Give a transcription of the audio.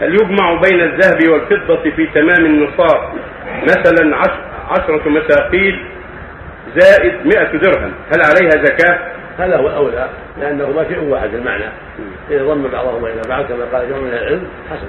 هل يجمع بين الذهب والفضة في تمام النصاب؟ مثلا عش- عشرة مساقيل زائد مئة درهم. هل عليها زكاة؟ هذا هو الاولى لأنهما شيء واحد المعنى. إذا ضم بعضهما إلى بعض كما قال جمع من العلم حسن